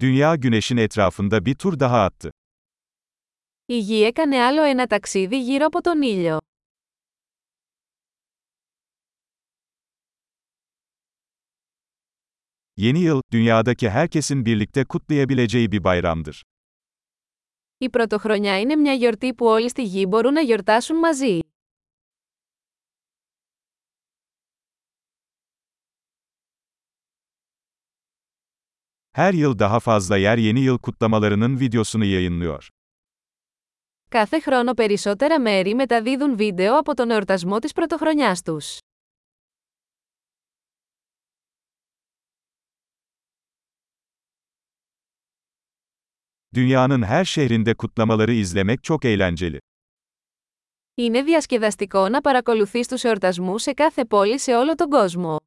Dünya güneşin etrafında bir tur daha attı. Η γη έκανε άλλο ένα ταξίδι γύρω από τον ήλιο. Yeni yıl, dünyadaki herkesin birlikte kutlayabileceği bir bayramdır. Η πρωτοχρονιά είναι μια γιορτή που όλοι στη γη μπορούν να γιορτάσουν μαζί. Her yıl daha fazla yer yeni yıl kutlamalarının videosunu yayınlıyor. Κάθε χρόνο περισσότερα μέρη μεταδίδουν βίντεο από τον εορτασμό της πρωτοχρονιάς τους. Dünyanın her şehrinde kutlamaları izlemek çok eğlenceli. Είναι διασκεδαστικό να παρακολουθείς τους εορτασμούς σε κάθε πόλη σε όλο τον κόσμο.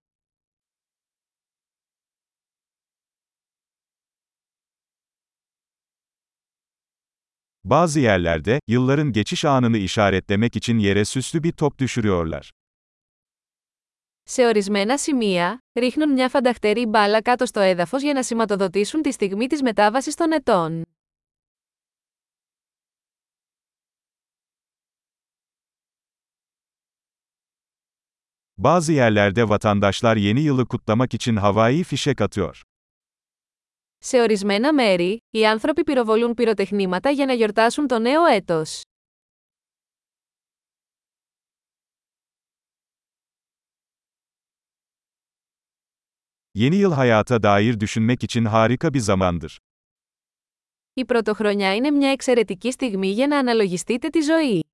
Bazı yerlerde, yılların geçiş anını işaretlemek için yere süslü bir top düşürüyorlar. Σε ορισμένα σημεία, ρίχνουν μια φανταχτερή μπάλα κάτω στο έδαφος για να σηματοδοτήσουν τη στιγμή της μετάβασης των ετών. Bazı yerlerde vatandaşlar yeni yılı kutlamak için havai fişek atıyor. Σε ορισμένα μέρη, οι άνθρωποι πυροβολούν πυροτεχνήματα για να γιορτάσουν το νέο έτος. Yeni yıl hayata dair düşünmek için harika bir zamandır. Η πρωτοχρονιά είναι μια εξαιρετική στιγμή για να αναλογιστείτε τη ζωή.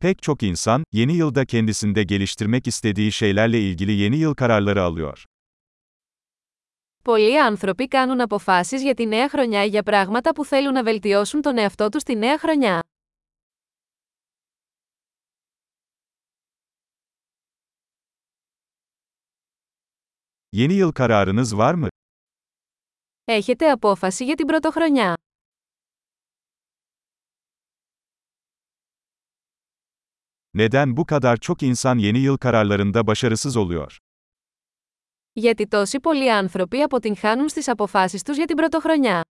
Pek çok insan, yeni yılda kendisinde geliştirmek istediği şeylerle ilgili yeni yıl kararları alıyor. Πολλοί άνθρωποι κάνουν αποφάσεις για τη νέα χρονιά για πράγματα που θέλουν να βελτιώσουν τον εαυτό τους τη νέα χρονιά. Yeni yıl kararınız var mı? Έχετε απόφαση για την πρωτοχρονιά. Neden bu kadar çok insan yeni yıl kararlarında başarısız oluyor? Γιατί τόσοι πολλοί άνθρωποι αποτυγχάνουν στις αποφάσεις τους για την πρωτοχρονιά.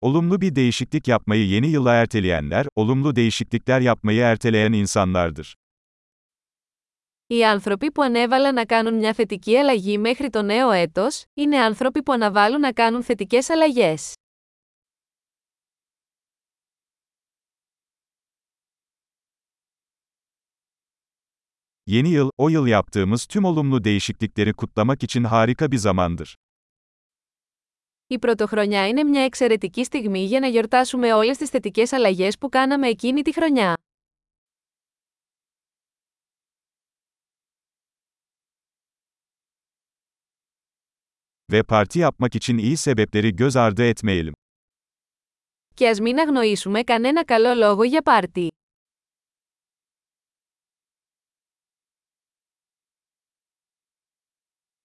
Olumlu bir değişiklik yapmayı yeni yıla erteleyenler, olumlu değişiklikler yapmayı erteleyen insanlardır. Οι άνθρωποι που ανέβαλαν να κάνουν μια θετική αλλαγή μέχρι το νέο έτος, είναι άνθρωποι που αναβάλουν να κάνουν θετικές αλλαγές. Yeni yıl, o yıl yaptığımız tüm olumlu değişiklikleri kutlamak için harika bir zamandır. Η πρωτοχρονιά είναι μια εξαιρετική στιγμή για να γιορτάσουμε όλες τις θετικές αλλαγές που κάναμε εκείνη τη χρονιά. Ve parti yapmak için iyi sebepleri göz ardı etmeyelim. Και ας μην αγνοήσουμε κανένα καλό λόγο για πάρτι.